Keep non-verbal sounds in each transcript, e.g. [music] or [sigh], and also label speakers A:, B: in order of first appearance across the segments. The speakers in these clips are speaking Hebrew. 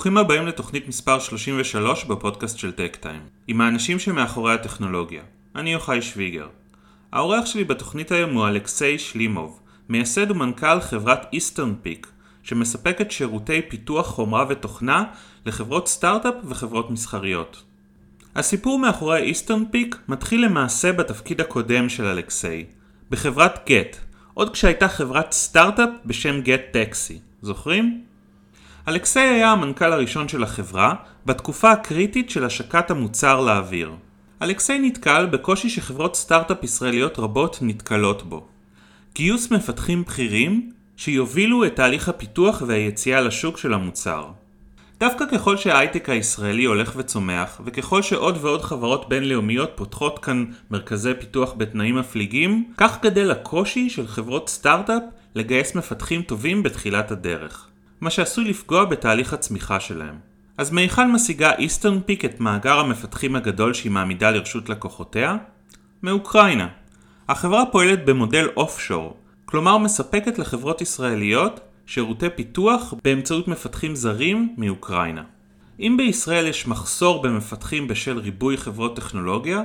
A: שלום וברוכים הבאים לתוכנית מספר 33 בפודקאסט של TechTime, עם האנשים שמאחורי הטכנולוגיה. אני יוחאי שוויגר. האורח שלי בתוכנית היום הוא אלכסיי שלימוב, מייסד ומנכ"ל חברת Eastern Peak, שמספקת שירותי פיתוח חומרה ותוכנה לחברות סטארט-אפ וחברות מסחריות. הסיפור מאחורי Eastern Peak מתחיל למעשה בתפקיד הקודם של אלכסיי, בחברת גט, עוד כשהייתה חברת סטארט-אפ בשם גט טקסי, זוכרים? אלכסיי היה המנכ"ל הראשון של החברה בתקופה הקריטית של השקת המוצר לאוויר. אלכסיי נתקל בקושי שחברות סטארט-אפ ישראליות רבות נתקלות בו. גיוס מפתחים בכירים שיובילו את תהליך הפיתוח והיציאה לשוק של המוצר. דווקא ככל שההייטק הישראלי הולך וצומח, וככל שעוד ועוד חברות בינלאומיות פותחות כאן מרכזי פיתוח בתנאים מפליגים, כך גדל הקושי של חברות סטארט-אפ לגייס מפתחים טובים בתחילת הדרך. מה שעשוי לפגוע בתהליך הצמיחה שלהם. אז מהיכן משיגה איסטרן פיק את מאגר המפתחים הגדול שהיא מעמידה לרשות לקוחותיה? מאוקראינה. החברה פועלת במודל אוף-שור, כלומר מספקת לחברות ישראליות שירותי פיתוח באמצעות מפתחים זרים מאוקראינה. אם בישראל יש מחסור במפתחים בשל ריבוי חברות טכנולוגיה,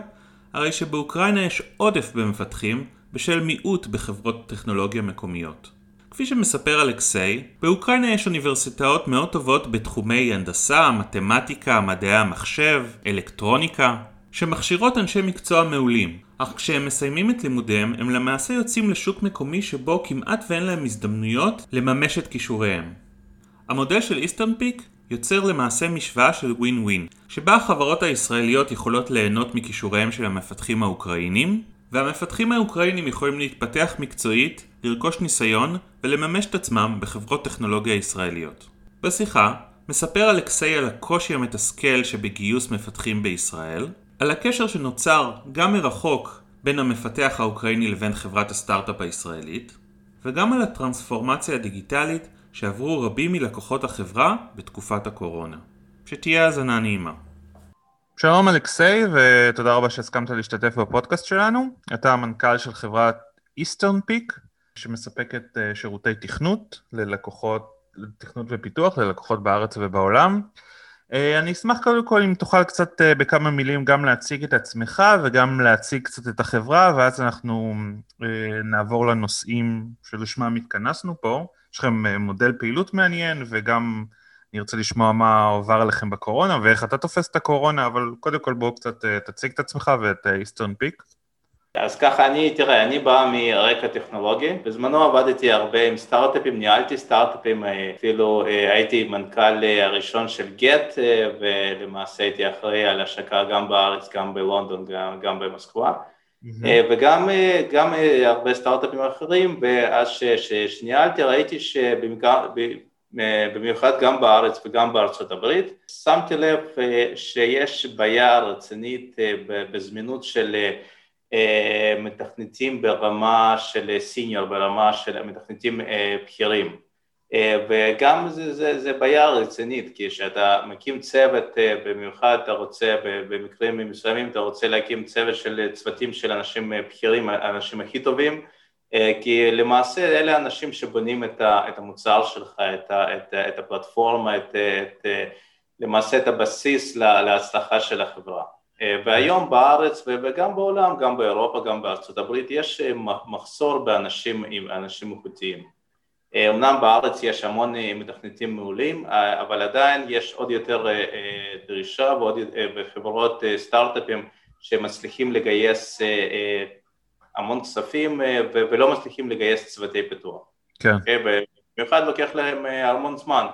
A: הרי שבאוקראינה יש עודף במפתחים בשל מיעוט בחברות טכנולוגיה מקומיות. כפי שמספר אלכסיי, באוקראינה יש אוניברסיטאות מאוד טובות בתחומי הנדסה, מתמטיקה, מדעי המחשב, אלקטרוניקה, שמכשירות אנשי מקצוע מעולים, אך כשהם מסיימים את לימודיהם, הם למעשה יוצאים לשוק מקומי שבו כמעט ואין להם הזדמנויות לממש את כישוריהם. המודל של איסטרן פיק יוצר למעשה משוואה של ווין ווין, שבה החברות הישראליות יכולות ליהנות מכישוריהם של המפתחים האוקראינים, והמפתחים האוקראינים יכולים להתפתח מקצועית, לרכוש ניסיון ולממש את עצמם בחברות טכנולוגיה ישראליות. בשיחה מספר אלכסיי על הקושי המתסכל שבגיוס מפתחים בישראל, על הקשר שנוצר גם מרחוק בין המפתח האוקראיני לבין חברת הסטארט-אפ הישראלית, וגם על הטרנספורמציה הדיגיטלית שעברו רבים מלקוחות החברה בתקופת הקורונה. שתהיה האזנה נעימה. שלום אלכסיי ותודה רבה שהסכמת להשתתף בפודקאסט שלנו. אתה המנכ"ל של חברת איסטרן פיק שמספקת אה, שירותי תכנות ללקוחות, תכנות ופיתוח ללקוחות בארץ ובעולם. אה, אני אשמח קודם כל אם תוכל קצת אה, בכמה מילים גם להציג את עצמך וגם להציג קצת את החברה ואז אנחנו נעבור לנושאים שלשמם התכנסנו פה. יש לכם מודל פעילות מעניין וגם אני רוצה לשמוע מה עובר עליכם בקורונה ואיך אתה תופס את הקורונה, אבל קודם כל בואו קצת תציג את עצמך ואת איסטרן פיק.
B: אז ככה אני, תראה, אני בא מרקע טכנולוגי, בזמנו עבדתי הרבה עם סטארט-אפים, ניהלתי סטארט-אפים, אפילו אה, הייתי מנכ"ל אה, הראשון של גט, אה, ולמעשה הייתי אחראי על השקה גם בארץ, גם בלונדון, גם, גם במוסקבה, mm-hmm. וגם גם הרבה סטארט-אפים אחרים, ואז שניהלתי ראיתי שבמיוחד גם בארץ וגם בארצות הברית, שמתי לב שיש בעיה רצינית בזמינות של אה, מתכנתים ברמה של סיניור, ברמה של מתכנתים אה, בכירים. אה, וגם זה, זה, זה בעיה רצינית, כי כשאתה מקים צוות, במיוחד אתה רוצה, במקרים מסוימים אתה רוצה להקים צוות של צוותים של אנשים בכירים, האנשים הכי טובים, כי למעשה אלה האנשים שבונים את, המוצר שלך, את, את, את הפלטפורמה, את, את, למעשה את הבסיס להצלחה של החברה. אה, והיום בארץ וגם בעולם, גם באירופה, גם בארצות הברית, יש אה, מחסור באנשים אנשים איכותיים. אה, אמנם בארץ יש המון מתכנתים מעולים, אבל עדיין יש עוד יותר דרישה ועוד בחברות סטארט-אפים שמצליחים לגייס המון כספים ולא מצליחים לגייס צוותי פיתוח. כן. במיוחד לוקח להם המון זמן.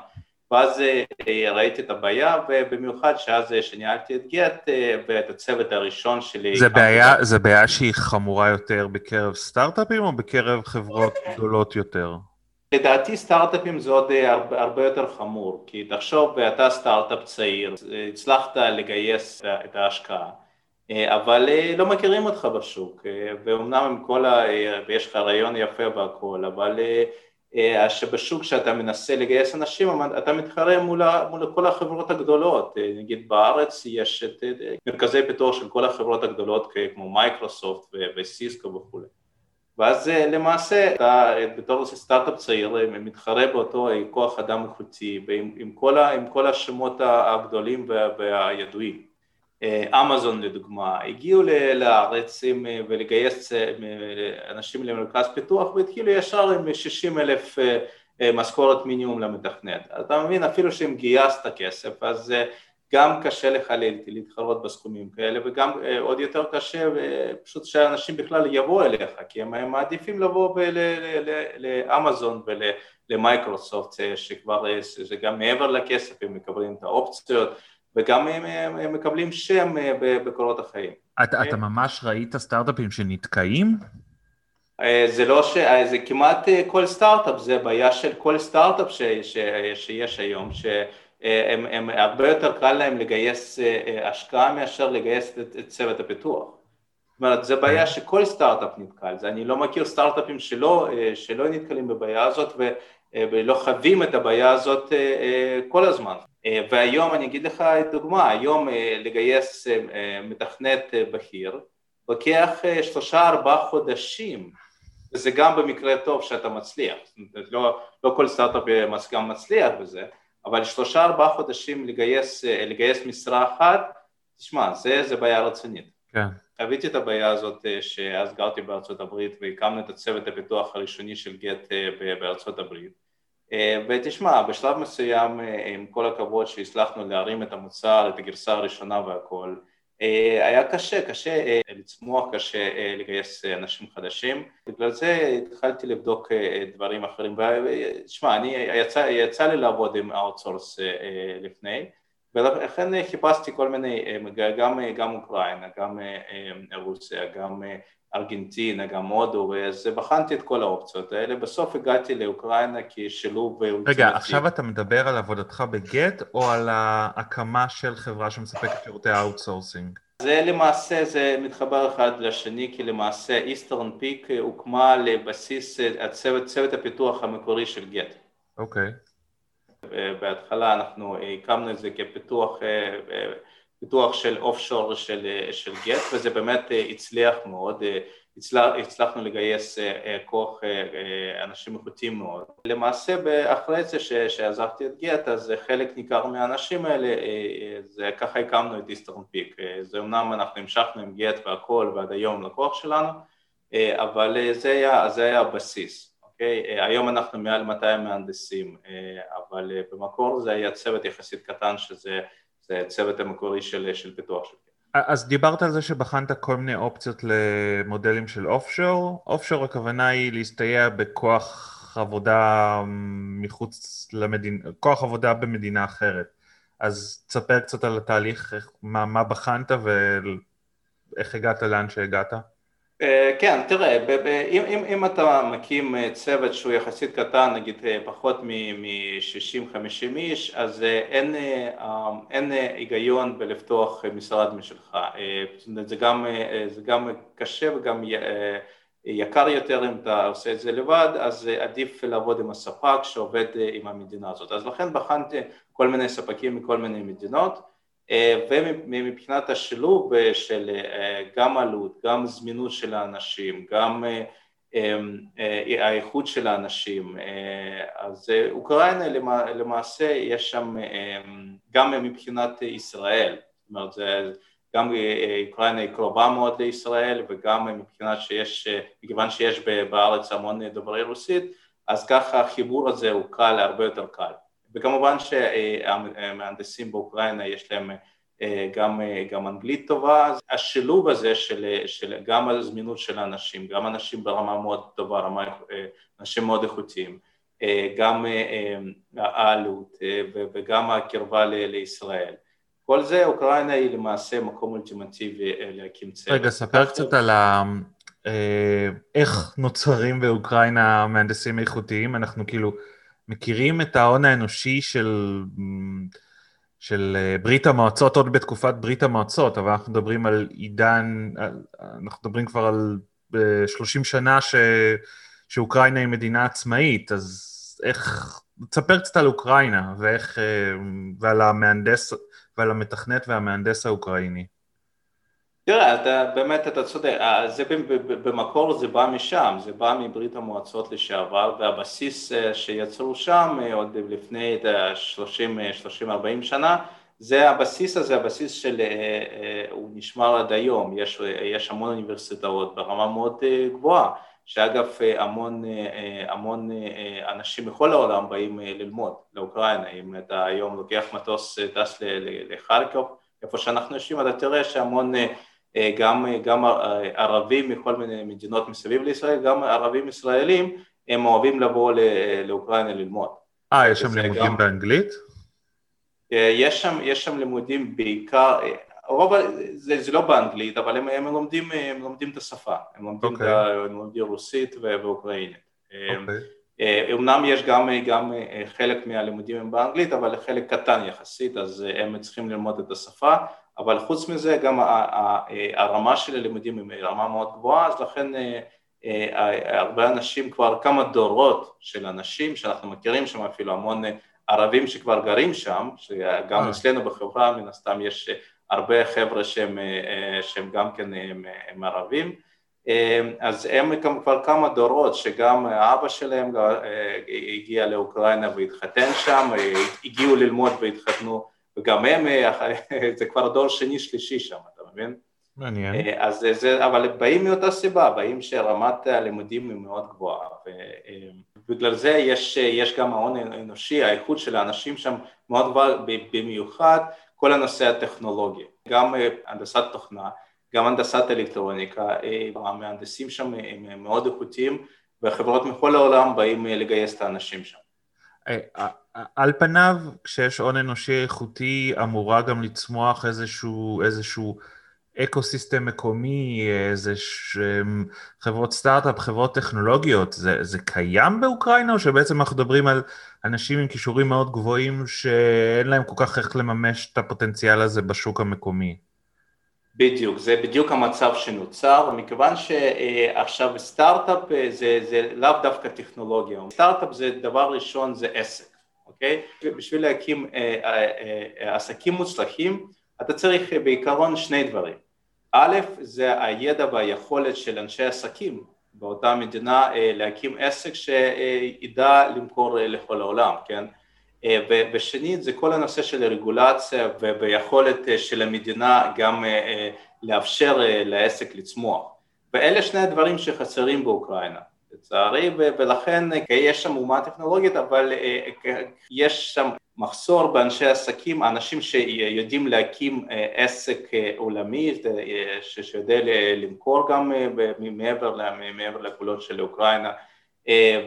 B: ואז אה, ראיתי את הבעיה, ובמיוחד שאז אה, שניהלתי את גט אה, ואת הצוות הראשון שלי.
A: זה בעיה, זה בעיה שהיא חמורה יותר בקרב סטארט-אפים או בקרב חברות גדולות יותר?
B: לדעתי סטארט-אפים זה עוד הרבה, הרבה יותר חמור, כי תחשוב, אתה סטארט-אפ צעיר, הצלחת לגייס את ההשקעה, אבל לא מכירים אותך בשוק, ואומנם עם כל ה... ויש לך רעיון יפה והכל, אבל אה, שבשוק שאתה מנסה לגייס אנשים, אתה מתחרה מול, מול כל החברות הגדולות, אה, נגיד בארץ יש את מרכזי פיתוח של כל החברות הגדולות כמו מייקרוסופט וסיסקו וכולי. ואז למעשה אתה בתור סטארט-אפ צעיר מתחרה באותו כוח אדם איכותי עם, עם, כל, עם כל השמות הגדולים והידועים. אמזון לדוגמה, הגיעו לארץ ולגייס אנשים למרכז פיתוח והתחילו ישר עם 60 אלף משכורת מינימום למתכנת. אתה מבין, אפילו שאם גייסת כסף, אז גם קשה לך להתחרות בסכומים כאלה וגם עוד יותר קשה פשוט שאנשים בכלל יבואו אליך כי הם מעדיפים לבוא לאמזון ולמייקרוסופט שכבר זה גם מעבר לכסף הם מקבלים את האופציות וגם הם מקבלים שם בקורות החיים.
A: אתה, אתה ממש ראית סטארט-אפים שנתקעים?
B: זה לא ש... זה כמעט כל סטארט-אפ, זה בעיה של כל סטארט-אפ ש... ש... שיש היום, ש... הם, הם הרבה יותר קל להם לגייס השקעה מאשר לגייס את, את צוות הפיתוח. זאת אומרת, זו בעיה שכל סטארט-אפ נתקל, זה, אני לא מכיר סטארט-אפים שלא, שלא נתקלים בבעיה הזאת ו, ולא חווים את הבעיה הזאת כל הזמן. והיום אני אגיד לך דוגמה, היום לגייס מתכנת בכיר לוקח שלושה ארבעה חודשים, וזה גם במקרה טוב שאתה מצליח, לא, לא כל סטארט-אפ גם מצליח בזה, אבל שלושה ארבעה חודשים לגייס, לגייס משרה אחת, תשמע, זה, זה בעיה רצינית.
A: כן.
B: חוויתי את הבעיה הזאת שאז גרתי בארצות הברית והקמנו את הצוות הפיתוח הראשוני של גט בארצות הברית. ותשמע, בשלב מסוים, עם כל הכבוד שהצלחנו להרים את המוצר, את הגרסה הראשונה והכל, היה קשה, קשה לצמוח, קשה לגייס אנשים חדשים, בגלל זה התחלתי לבדוק דברים אחרים, ותשמע, אני, יצא, יצא לי לעבוד עם outsource לפני, ולכן חיפשתי כל מיני, גם, גם אוקראינה, גם רוסיה, גם ארגנטינה, גם הודו, אז בחנתי את כל האופציות האלה, בסוף הגעתי לאוקראינה כשילוב...
A: רגע, עכשיו אתה מדבר על עבודתך בגט או על ההקמה של חברה שמספקת שירותי outsourcing?
B: זה למעשה, זה מתחבר אחד לשני, כי למעשה Eastern Peak הוקמה על בסיס הצוות, צוות הפיתוח המקורי של גט.
A: אוקיי.
B: Okay. בהתחלה אנחנו הקמנו את זה כפיתוח פיתוח של אוף שור של, של גט וזה באמת הצליח מאוד, הצלח, הצלחנו לגייס כוח אנשים איכותיים מאוד. למעשה אחרי זה שעזבתי את גט אז חלק ניכר מהאנשים האלה, זה ככה הקמנו את איסטרן פיק, זה אמנם אנחנו המשכנו עם גט והכל ועד היום לקוח שלנו, אבל זה היה, זה היה הבסיס. אוקיי? היום אנחנו מעל 200 מהנדסים, אבל במקור זה היה צוות יחסית קטן שזה זה הצוות המקורי של, של פיתוח של
A: אז דיברת על זה שבחנת כל מיני אופציות למודלים של אופשור, אופשור הכוונה היא להסתייע בכוח עבודה מחוץ למדינה, כוח עבודה במדינה אחרת. אז תספר קצת על התהליך, מה, מה בחנת ואיך הגעת לאן שהגעת.
B: כן, תראה, אם, אם, אם אתה מקים צוות שהוא יחסית קטן, נגיד פחות מ-60-50 איש, אז אין, אין היגיון בלפתוח משרד משלך. זה גם, זה גם קשה וגם יקר יותר אם אתה עושה את זה לבד, אז עדיף לעבוד עם הספק שעובד עם המדינה הזאת. אז לכן בחנתי כל מיני ספקים מכל מיני מדינות. ומבחינת השילוב של גם עלות, גם זמינות של האנשים, גם האיכות של האנשים, אז אוקראינה למעשה יש שם גם מבחינת ישראל, זאת אומרת גם אוקראינה היא קרובה מאוד לישראל וגם מבחינת שיש, מכיוון שיש בארץ המון דוברי רוסית אז ככה החיבור הזה הוא קל, הרבה יותר קל וכמובן שהמהנדסים באוקראינה יש להם גם, גם אנגלית טובה, השילוב הזה של, של גם הזמינות של האנשים, גם אנשים ברמה מאוד טובה, רמה, אנשים מאוד איכותיים, גם העלות וגם הקרבה לישראל. כל זה, אוקראינה היא למעשה מקום אולטימטיבי להקים צוות.
A: רגע, ספר קצת על ה... איך נוצרים באוקראינה מהנדסים איכותיים, אנחנו כאילו... מכירים את ההון האנושי של, של ברית המועצות עוד בתקופת ברית המועצות, אבל אנחנו מדברים על עידן, אנחנו מדברים כבר על 30 שנה ש, שאוקראינה היא מדינה עצמאית, אז איך, תספר קצת על אוקראינה ואיך, ועל המהנדס, ועל המתכנת והמהנדס האוקראיני.
B: תראה, אתה, באמת אתה צודק, אה, זה במקור זה בא משם, זה בא מברית המועצות לשעבר והבסיס אה, שיצרו שם אה, עוד לפני 30-40 שנה, זה הבסיס הזה, הבסיס של, הוא נשמר עד היום, יש, יש המון אוניברסיטאות ברמה מאוד גבוהה, שאגב המון, המון אנשים מכל העולם באים ללמוד לאוקראינה, אם אתה היום לוקח מטוס, טס לחרקוב, איפה שאנחנו יושבים, אתה תראה שהמון גם, אה, גם אה, ערבים מכל מיני מדינות מסביב לישראל, גם ערבים ישראלים, הם אוהבים לבוא לאוקראינה ללמוד.
A: אה, יש שם לימודים גם... באנגלית?
B: יש שם, יש שם לימודים בעיקר, רוב, זה, זה לא באנגלית, אבל הם, הם, לומדים, הם לומדים את השפה, הם לומדים, okay. אוקיי. את, הם לומדים רוסית ואוקראינית. Okay. אוקיי. אמנם יש גם, גם חלק מהלימודים הם באנגלית, אבל חלק קטן יחסית, אז הם צריכים ללמוד את השפה. אבל חוץ מזה גם הרמה של הלימודים היא רמה מאוד גבוהה, אז לכן אה, אה, הרבה אנשים, כבר כמה דורות של אנשים שאנחנו מכירים שם אפילו המון ערבים שכבר גרים שם, שגם אה. אצלנו בחברה מן הסתם יש הרבה חבר'ה שהם, שהם גם כן הם, הם ערבים, אז הם כבר כמה דורות שגם אבא שלהם הגיע לאוקראינה והתחתן שם, הגיעו ללמוד והתחתנו וגם הם, אה, [laughs] זה כבר דור שני שלישי שם, אתה מבין?
A: מעניין.
B: אה, אז זה, אבל באים מאותה סיבה, באים שרמת הלימודים היא מאוד גבוהה, ובגלל זה יש, יש גם ההון האנושי, האיכות של האנשים שם מאוד גבוהה, במיוחד כל הנושא הטכנולוגי, גם אה, הנדסת תוכנה, גם הנדסת אלקטרוניקה, המהנדסים שם הם מאוד איכותיים, וחברות מכל העולם באים לגייס את האנשים שם.
A: על פניו, כשיש הון אנושי איכותי, אמורה גם לצמוח איזשהו, איזשהו ecosystem מקומי, איזה ש... חברות סטארט-אפ, חברות טכנולוגיות, זה, זה קיים באוקראינה, או שבעצם אנחנו מדברים על אנשים עם כישורים מאוד גבוהים שאין להם כל כך איך לממש את הפוטנציאל הזה בשוק המקומי?
B: בדיוק, זה בדיוק המצב שנוצר, מכיוון שעכשיו סטארט-אפ זה, זה לאו דווקא טכנולוגיה, סטארט-אפ זה דבר ראשון זה עסק אוקיי? בשביל להקים אה, אה, אה, עסקים מוצלחים אתה צריך בעיקרון שני דברים. א', זה הידע והיכולת של אנשי עסקים באותה מדינה להקים עסק שידע למכור לכל העולם, כן? ושנית זה כל הנושא של הרגולציה ויכולת של המדינה גם לאפשר לעסק לצמוח. ואלה שני הדברים שחסרים באוקראינה. לצערי, ולכן יש שם אומה טכנולוגית, אבל אה, יש שם מחסור באנשי עסקים, אנשים שיודעים להקים אה, עסק אה, עולמי, שיודע למכור גם מעבר לגבולות של אוקראינה,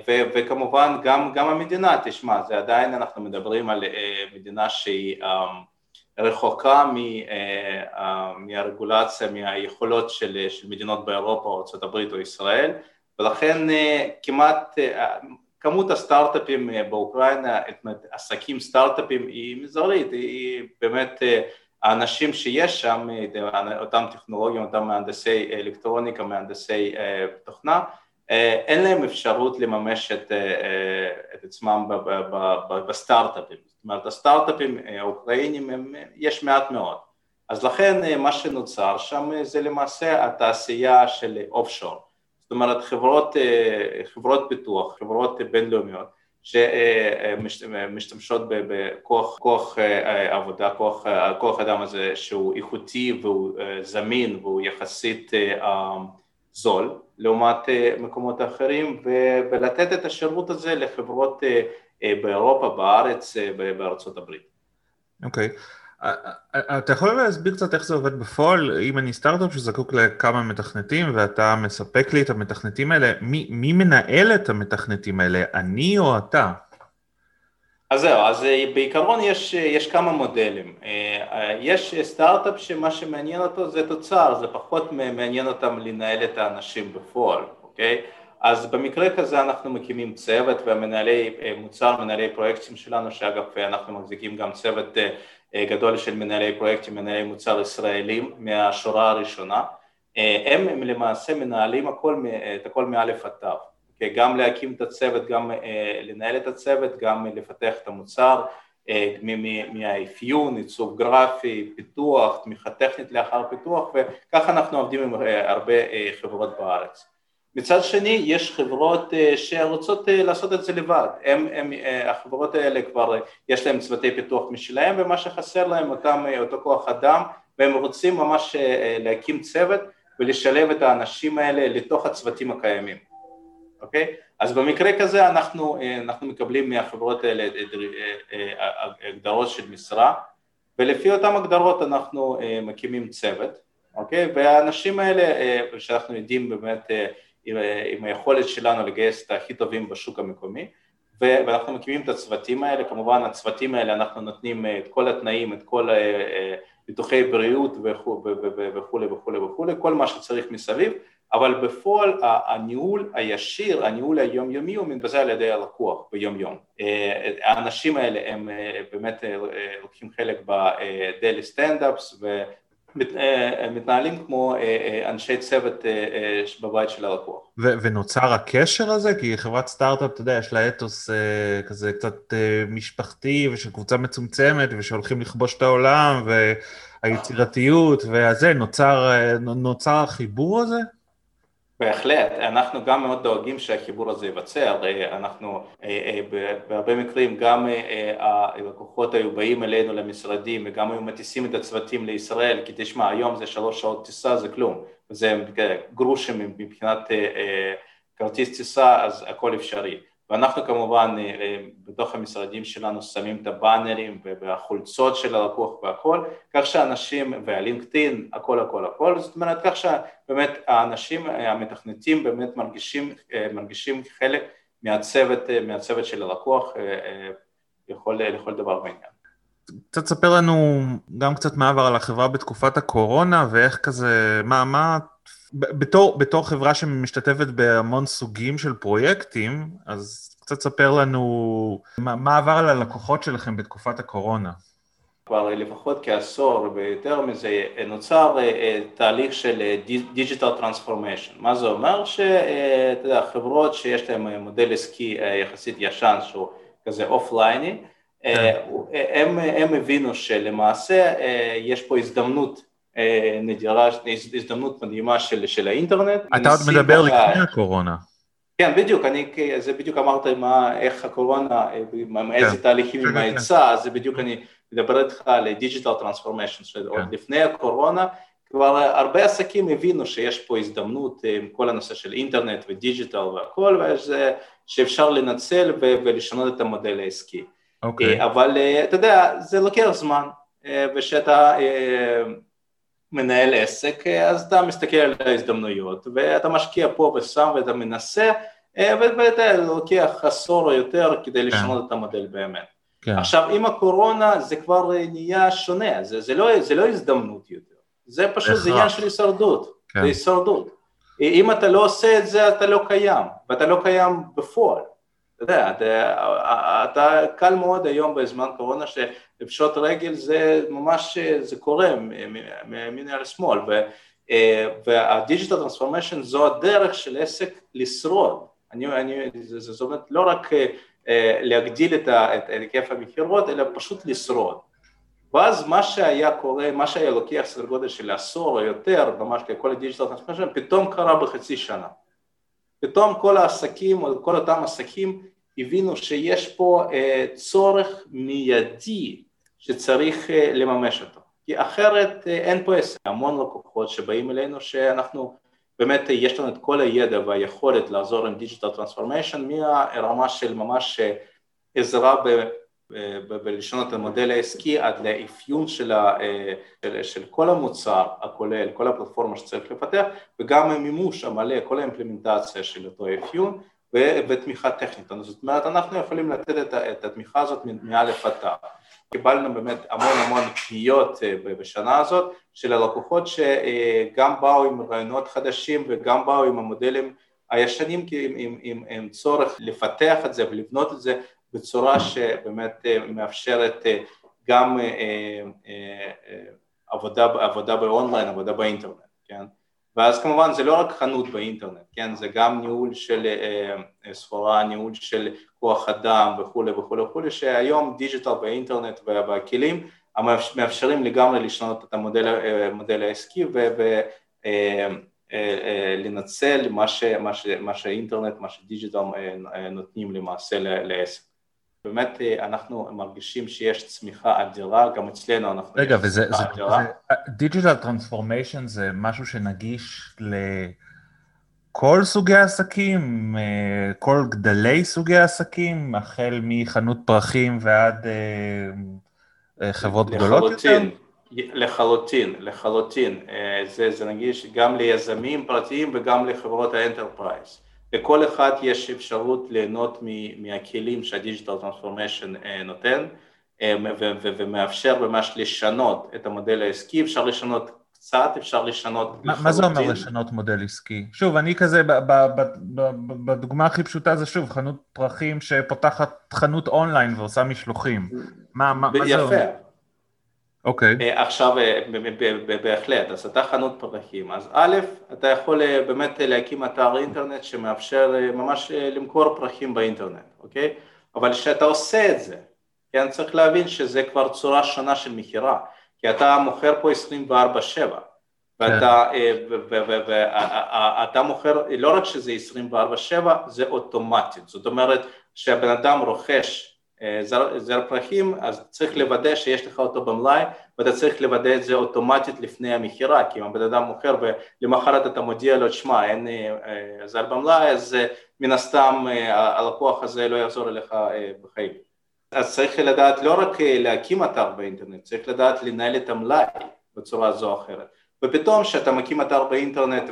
B: ו- וכמובן גם, גם המדינה, תשמע, זה עדיין אנחנו מדברים על מדינה שהיא רחוקה מהרגולציה, מהיכולות של, של מדינות באירופה, ארה"ב או ישראל, ולכן אה, כמעט אה, כמות הסטארט-אפים אה, באוקראינה, עסקים סטארט-אפים היא מזערית, היא באמת האנשים שיש שם, אותם טכנולוגים, אותם מהנדסי אלקטרוניקה, מהנדסי תוכנה, אין להם אפשרות לממש את, את עצמם בסטארט-אפים, זאת אומרת הסטארט-אפים האוקראינים יש מעט מאוד, אז לכן מה שנוצר שם זה למעשה התעשייה של אוף שור זאת אומרת חברות, אה, חברות פיתוח, חברות בינלאומיות שמשתמשות בכוח כוח אה, עבודה, כוח, כוח אדם הזה שהוא איכותי והוא אה, זמין והוא יחסית זול לעומת מקומות אחרים ולתת את השירות הזה לחברות באירופה, בארץ, בארצות הברית.
A: אוקיי. Okay. אתה יכול להסביר קצת איך זה עובד בפועל? אם אני סטארט-אפ שזקוק לכמה מתכנתים ואתה מספק לי את המתכנתים האלה, מי, מי מנהל את המתכנתים האלה, אני או אתה?
B: אז זהו, אז אה, בעיקרון יש, יש כמה מודלים. אה, יש סטארט-אפ שמה שמעניין אותו זה תוצר, זה פחות מעניין אותם לנהל את האנשים בפועל, אוקיי? אז במקרה כזה אנחנו מקימים צוות ומנהלי אה, מוצר, מנהלי פרויקטים שלנו, שאגב אנחנו מחזיקים גם צוות אה, גדול של מנהלי פרויקטים, מנהלי מוצר ישראלים מהשורה הראשונה, אה, הם, הם למעשה מנהלים הכל, את הכל מאלף עד תו, גם להקים את הצוות, גם לנהל את הצוות, גם לפתח את המוצר, מהאפיון, עיצוב גרפי, פיתוח, תמיכה טכנית לאחר פיתוח וככה אנחנו עובדים עם הרבה חברות בארץ. מצד שני יש חברות שרוצות לעשות את זה לבד, הם, הם, החברות האלה כבר יש להם צוותי פיתוח משלהם ומה שחסר להם אותם, אותו כוח אדם והם רוצים ממש להקים צוות ולשלב את האנשים האלה לתוך הצוותים הקיימים, אוקיי? אז במקרה כזה אנחנו, אנחנו מקבלים מהחברות האלה הגדרות של משרה ולפי אותן הגדרות אנחנו מקימים צוות, אוקיי? והאנשים האלה שאנחנו יודעים באמת עם היכולת שלנו לגייס את הכי טובים בשוק המקומי ואנחנו מקימים את הצוותים האלה, כמובן הצוותים האלה אנחנו נותנים את כל התנאים, את כל ביטוחי בריאות וכולי וכולי וכולי, כל מה שצריך מסביב, אבל בפועל הניהול הישיר, הניהול היומיומי הוא מתבצע על ידי הלקוח ביום יום. האנשים האלה הם באמת לוקחים חלק בדיילי סטנדאפס ומתנהלים כמו אנשי צוות בבית של הלקוח.
A: ונוצר הקשר הזה? כי חברת סטארט-אפ, אתה יודע, יש לה אתוס כזה קצת משפחתי ושל קבוצה מצומצמת ושהולכים לכבוש את העולם והיצירתיות והזה, נוצר, נוצר החיבור הזה?
B: בהחלט, אנחנו גם מאוד דואגים שהחיבור הזה ייווצר, הרי אנחנו בהרבה מקרים גם הלקוחות היו באים אלינו למשרדים וגם היו מטיסים את הצוותים לישראל כי תשמע היום זה שלוש שעות טיסה זה כלום, זה גרושים מבחינת כרטיס טיסה אז הכל אפשרי ואנחנו כמובן בתוך המשרדים שלנו שמים את הבאנרים והחולצות של הלקוח והכל, כך שאנשים, והלינקדאין, הכל הכל הכל, זאת אומרת כך שבאמת האנשים המתכנתים באמת מרגישים, מרגישים חלק מהצוות, מהצוות של הלקוח לכל, לכל דבר בעניין.
A: קצת ספר לנו גם קצת מה עבר על החברה בתקופת הקורונה ואיך כזה, מה, מה בתור, בתור חברה שמשתתפת בהמון סוגים של פרויקטים, אז קצת ספר לנו מה, מה עבר על הלקוחות שלכם בתקופת הקורונה.
B: כבר לפחות כעשור ויותר מזה נוצר תהליך של digital transformation. מה זה אומר? שאתה יודע, חברות שיש להן מודל עסקי יחסית ישן שהוא כזה אופלייני, הם, הם הבינו שלמעשה יש פה הזדמנות נדירה, הזדמנות מדהימה של, של האינטרנט.
A: אתה עוד מדבר לפני הקורונה.
B: כן, בדיוק, אני, זה בדיוק אמרת מה, איך הקורונה, איזה כן. תהליכים עם ההיצע, אז זה בדיוק אני מדבר איתך על digital transformation, שעוד כן. לפני הקורונה כבר הרבה עסקים הבינו שיש פה הזדמנות עם כל הנושא של אינטרנט ו digital והכל, ושאפשר לנצל ולשנות את המודל העסקי. אוקיי. אבל אתה יודע, זה לוקח זמן, ושאתה מנהל עסק, אז אתה מסתכל על ההזדמנויות ואתה משקיע פה ושם ואתה מנסה ואתה לוקח עשור או יותר כדי כן. לשנות את המודל באמת. כן. עכשיו עם הקורונה זה כבר נהיה שונה, זה, זה, לא, זה לא הזדמנות יותר, זה פשוט זה עניין של הישרדות, כן. זה הישרדות. אם אתה לא עושה את זה אתה לא קיים, ואתה לא קיים בפועל. אתה יודע, אתה, אתה קל מאוד היום בזמן קורונה שלפשוט רגל זה ממש, זה קורה מימין על שמאל וה digital transformation זו הדרך של עסק לשרוד, אני, אני, זאת אומרת לא רק להגדיל את היקף המכירות אלא פשוט לשרוד. ואז מה שהיה קורה, מה שהיה לוקח סדר גודל של עשור או יותר, ממש כל ה digital transformation, פתאום קרה בחצי שנה פתאום כל העסקים כל אותם עסקים הבינו שיש פה צורך מיידי שצריך לממש אותו, כי אחרת אין פה עסק. המון לקוחות שבאים אלינו שאנחנו, באמת יש לנו את כל הידע והיכולת לעזור עם digital transformation מהרמה של ממש עזרה ולשנות את המודל העסקי עד לאפיון של, ה, של, של כל המוצר הכולל, כל הפלטפורמה שצריך לפתח וגם המימוש המלא, כל האימפלמנטציה של אותו אפיון ותמיכה טכנית, זאת אומרת אנחנו יכולים לתת את, את התמיכה הזאת מאלף עד תו. קיבלנו באמת המון המון פניות בשנה הזאת של הלקוחות שגם באו עם רעיונות חדשים וגם באו עם המודלים הישנים כי עם, עם, עם, עם צורך לפתח את זה ולבנות את זה בצורה שבאמת מאפשרת גם עבודה, עבודה באונליין, עבודה באינטרנט, כן? ואז כמובן זה לא רק חנות באינטרנט, כן, זה גם ניהול של אה, סחורה, ניהול של כוח אדם וכולי וכולי וכולי, שהיום digital באינטרנט והכלים מאפשרים לגמרי לשנות את המודל, המודל העסקי ולנצל מה, מה, ש, מה שהאינטרנט, מה ש digital נותנים למעשה לעסק. באמת אנחנו מרגישים שיש צמיחה אדירה, גם אצלנו אנחנו...
A: רגע, וזה, זה, זה, digital transformation זה משהו שנגיש לכל סוגי העסקים, כל גדלי סוגי העסקים, החל מחנות פרחים ועד חברות גדולות יותר?
B: לחלוטין, לחלוטין. זה, זה נגיש גם ליזמים פרטיים וגם לחברות ה enterprise. לכל אחד יש אפשרות ליהנות מהכלים שה digital transformation נותן ומאפשר ממש לשנות את המודל העסקי, אפשר לשנות קצת, אפשר לשנות.
A: מה זה אומר לשנות מודל עסקי? שוב, אני כזה, בדוגמה הכי פשוטה זה שוב, חנות פרחים שפותחת חנות אונליין ועושה משלוחים. מה, מה, מה זה אומר? יפה. אוקיי.
B: Okay. עכשיו, בהחלט, אז אתה חנות פרחים, אז א', אתה יכול באמת להקים אתר אינטרנט שמאפשר ממש למכור פרחים באינטרנט, אוקיי? Okay? אבל כשאתה עושה את זה, כן, צריך להבין שזה כבר צורה שונה של מכירה, כי אתה מוכר פה 24/7, ואתה ואתה מוכר, לא רק שזה 24/7, זה אוטומטית, זאת אומרת שהבן אדם רוכש זר, זר פרחים, אז צריך לוודא שיש לך אותו במלאי ואתה צריך לוודא את זה אוטומטית לפני המכירה, כי אם הבן אדם מוכר ולמחרת אתה מודיע לו, שמע, אין זר במלאי, אז מן הסתם הלקוח הזה לא יחזור אליך בחיים. אז צריך לדעת לא רק להקים אתר באינטרנט, צריך לדעת לנהל את המלאי בצורה זו או אחרת. ופתאום כשאתה מקים אתר באינטרנט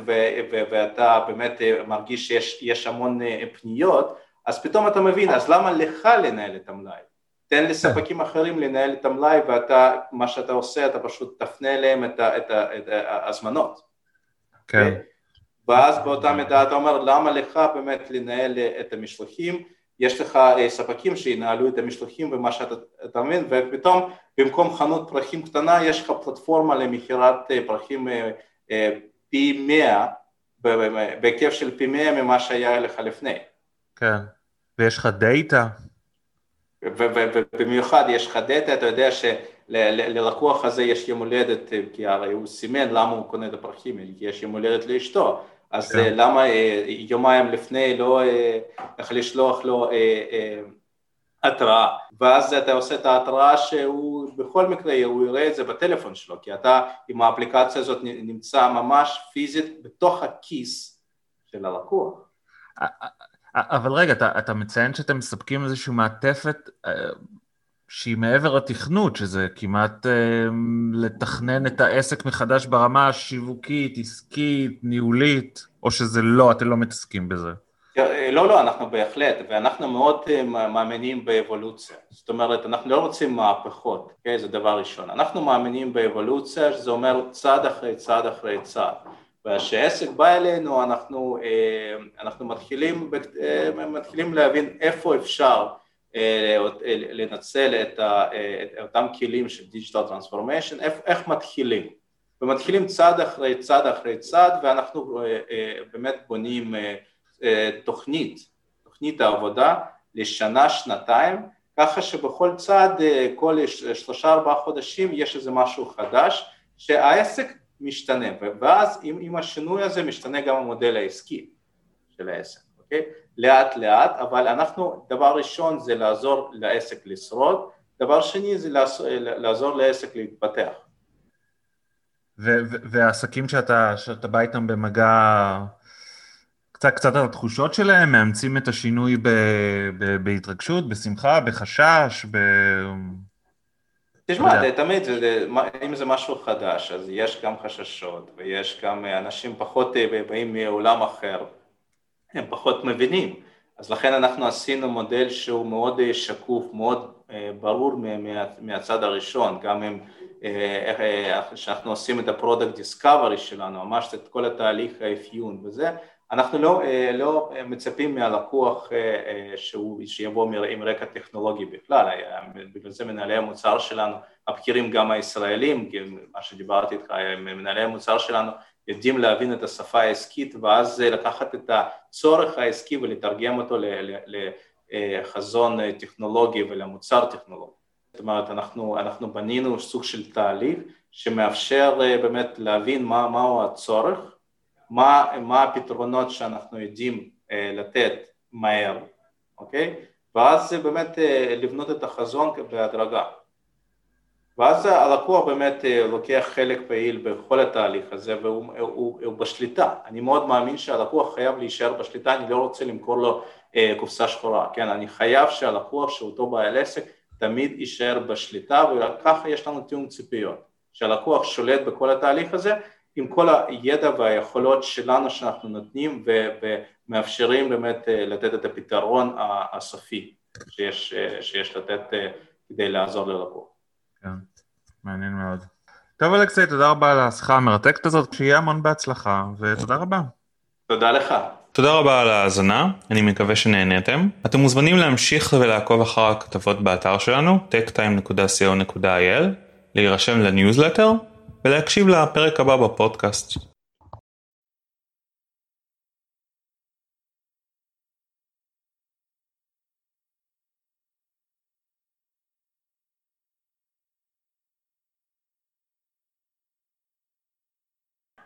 B: ואתה באמת מרגיש שיש המון פניות, אז פתאום אתה מבין, אז למה לך לנהל את המלאי? תן לספקים אחרים לנהל את המלאי ואתה, מה שאתה עושה, אתה פשוט תפנה אליהם את, ה, את, ה, את ההזמנות.
A: כן.
B: ואז באותה מידה אתה אומר, למה לך באמת לנהל את המשלוחים? יש לך ספקים שינהלו את המשלוחים ומה שאתה מבין, ופתאום במקום חנות פרחים קטנה יש לך פלטפורמה למכירת פרחים פי מאה, בהיקף של פי מאה ממה שהיה לך לפני.
A: כן, ויש לך דאטה.
B: ובמיוחד יש לך דאטה, אתה יודע שללקוח הזה יש יום הולדת, כי הרי הוא סימן למה הוא קונה את הפרחים, כי יש יום הולדת לאשתו, אז כן. למה יומיים לפני לא יכול לשלוח לו התראה, ואז אתה עושה את ההתראה שהוא בכל מקרה הוא יראה את זה בטלפון שלו, כי אתה עם האפליקציה הזאת נמצא ממש פיזית בתוך הכיס של הלקוח.
A: אבל רגע, אתה, אתה מציין שאתם מספקים איזושהי מעטפת אה, שהיא מעבר לתכנות, שזה כמעט אה, לתכנן את העסק מחדש ברמה השיווקית, עסקית, ניהולית, או שזה לא, אתם לא מתעסקים בזה?
B: לא, לא, אנחנו בהחלט, ואנחנו מאוד אה, מאמינים באבולוציה. זאת אומרת, אנחנו לא רוצים מהפכות, okay? אוקיי? זה דבר ראשון. אנחנו מאמינים באבולוציה, שזה אומר צעד אחרי צעד אחרי צעד. וכשעסק בא אלינו אנחנו, אה, אנחנו מתחילים, אה, מתחילים להבין איפה אפשר אה, לנצל את, אותם כלים של דיגיטל טרנספורמיישן, איך מתחילים. ומתחילים צעד אחרי צעד אחרי צעד ואנחנו באמת בונים תוכנית, תוכנית העבודה לשנה, שנתיים, ככה שבכל צעד, כל שלושה ארבעה חודשים יש איזה משהו חדש שהעסק משתנה, ואז עם, עם השינוי הזה משתנה גם המודל העסקי של העסק, אוקיי? לאט לאט, אבל אנחנו, דבר ראשון זה לעזור לעסק לשרוד, דבר שני זה לעזור, לעסק להתפתח.
A: והעסקים שאתה, שאתה בא איתם במגע, קצת, קצת על התחושות שלהם, מאמצים את השינוי ב, ב, בהתרגשות, בשמחה, בחשש, ב...
B: תשמע, תמיד, אם זה משהו חדש, אז יש גם חששות, ויש גם אנשים פחות אה, באים מעולם אחר, הם פחות מבינים, אז לכן אנחנו עשינו מודל שהוא מאוד אה, שקוף, מאוד אה, ברור מהצד הראשון, גם אם כשאנחנו עושים את ה product discovery שלנו, ממש את כל התהליך האפיון וזה, אנחנו לא, לא מצפים מהלקוח שהוא, שיבוא עם רקע טכנולוגי בכלל, בגלל זה מנהלי המוצר שלנו, הבכירים גם הישראלים, מה שדיברתי איתך, מנהלי המוצר שלנו, יודעים להבין את השפה העסקית ואז לקחת את הצורך העסקי ולתרגם אותו לחזון טכנולוגי ולמוצר טכנולוגי. זאת אומרת, אנחנו, אנחנו בנינו סוג של תהליך שמאפשר באמת להבין מה, מהו הצורך, מה, מה הפתרונות שאנחנו יודעים לתת מהר, אוקיי? ואז זה באמת לבנות את החזון בהדרגה. ואז הלקוח באמת לוקח חלק פעיל בכל התהליך הזה והוא הוא, הוא בשליטה, אני מאוד מאמין שהלקוח חייב להישאר בשליטה, אני לא רוצה למכור לו קופסה שחורה, כן, אני חייב שהלקוח שאותו בעל עסק תמיד יישאר בשליטה וככה יש לנו תיאום ציפיות, שהלקוח שולט בכל התהליך הזה עם כל הידע והיכולות שלנו שאנחנו נותנים ומאפשרים באמת לתת את הפתרון הסופי שיש, שיש לתת כדי לעזור ללקוח.
C: כן, מעניין מאוד. טוב אלכסי, תודה רבה על השיחה המרתקת הזאת, שיהיה המון בהצלחה, ותודה רבה.
B: תודה לך.
A: תודה רבה על ההאזנה, אני מקווה שנהניתם. אתם מוזמנים להמשיך ולעקוב אחר הכתבות באתר שלנו, techtime.co.il, להירשם לניוזלטר ולהקשיב לפרק הבא בפודקאסט.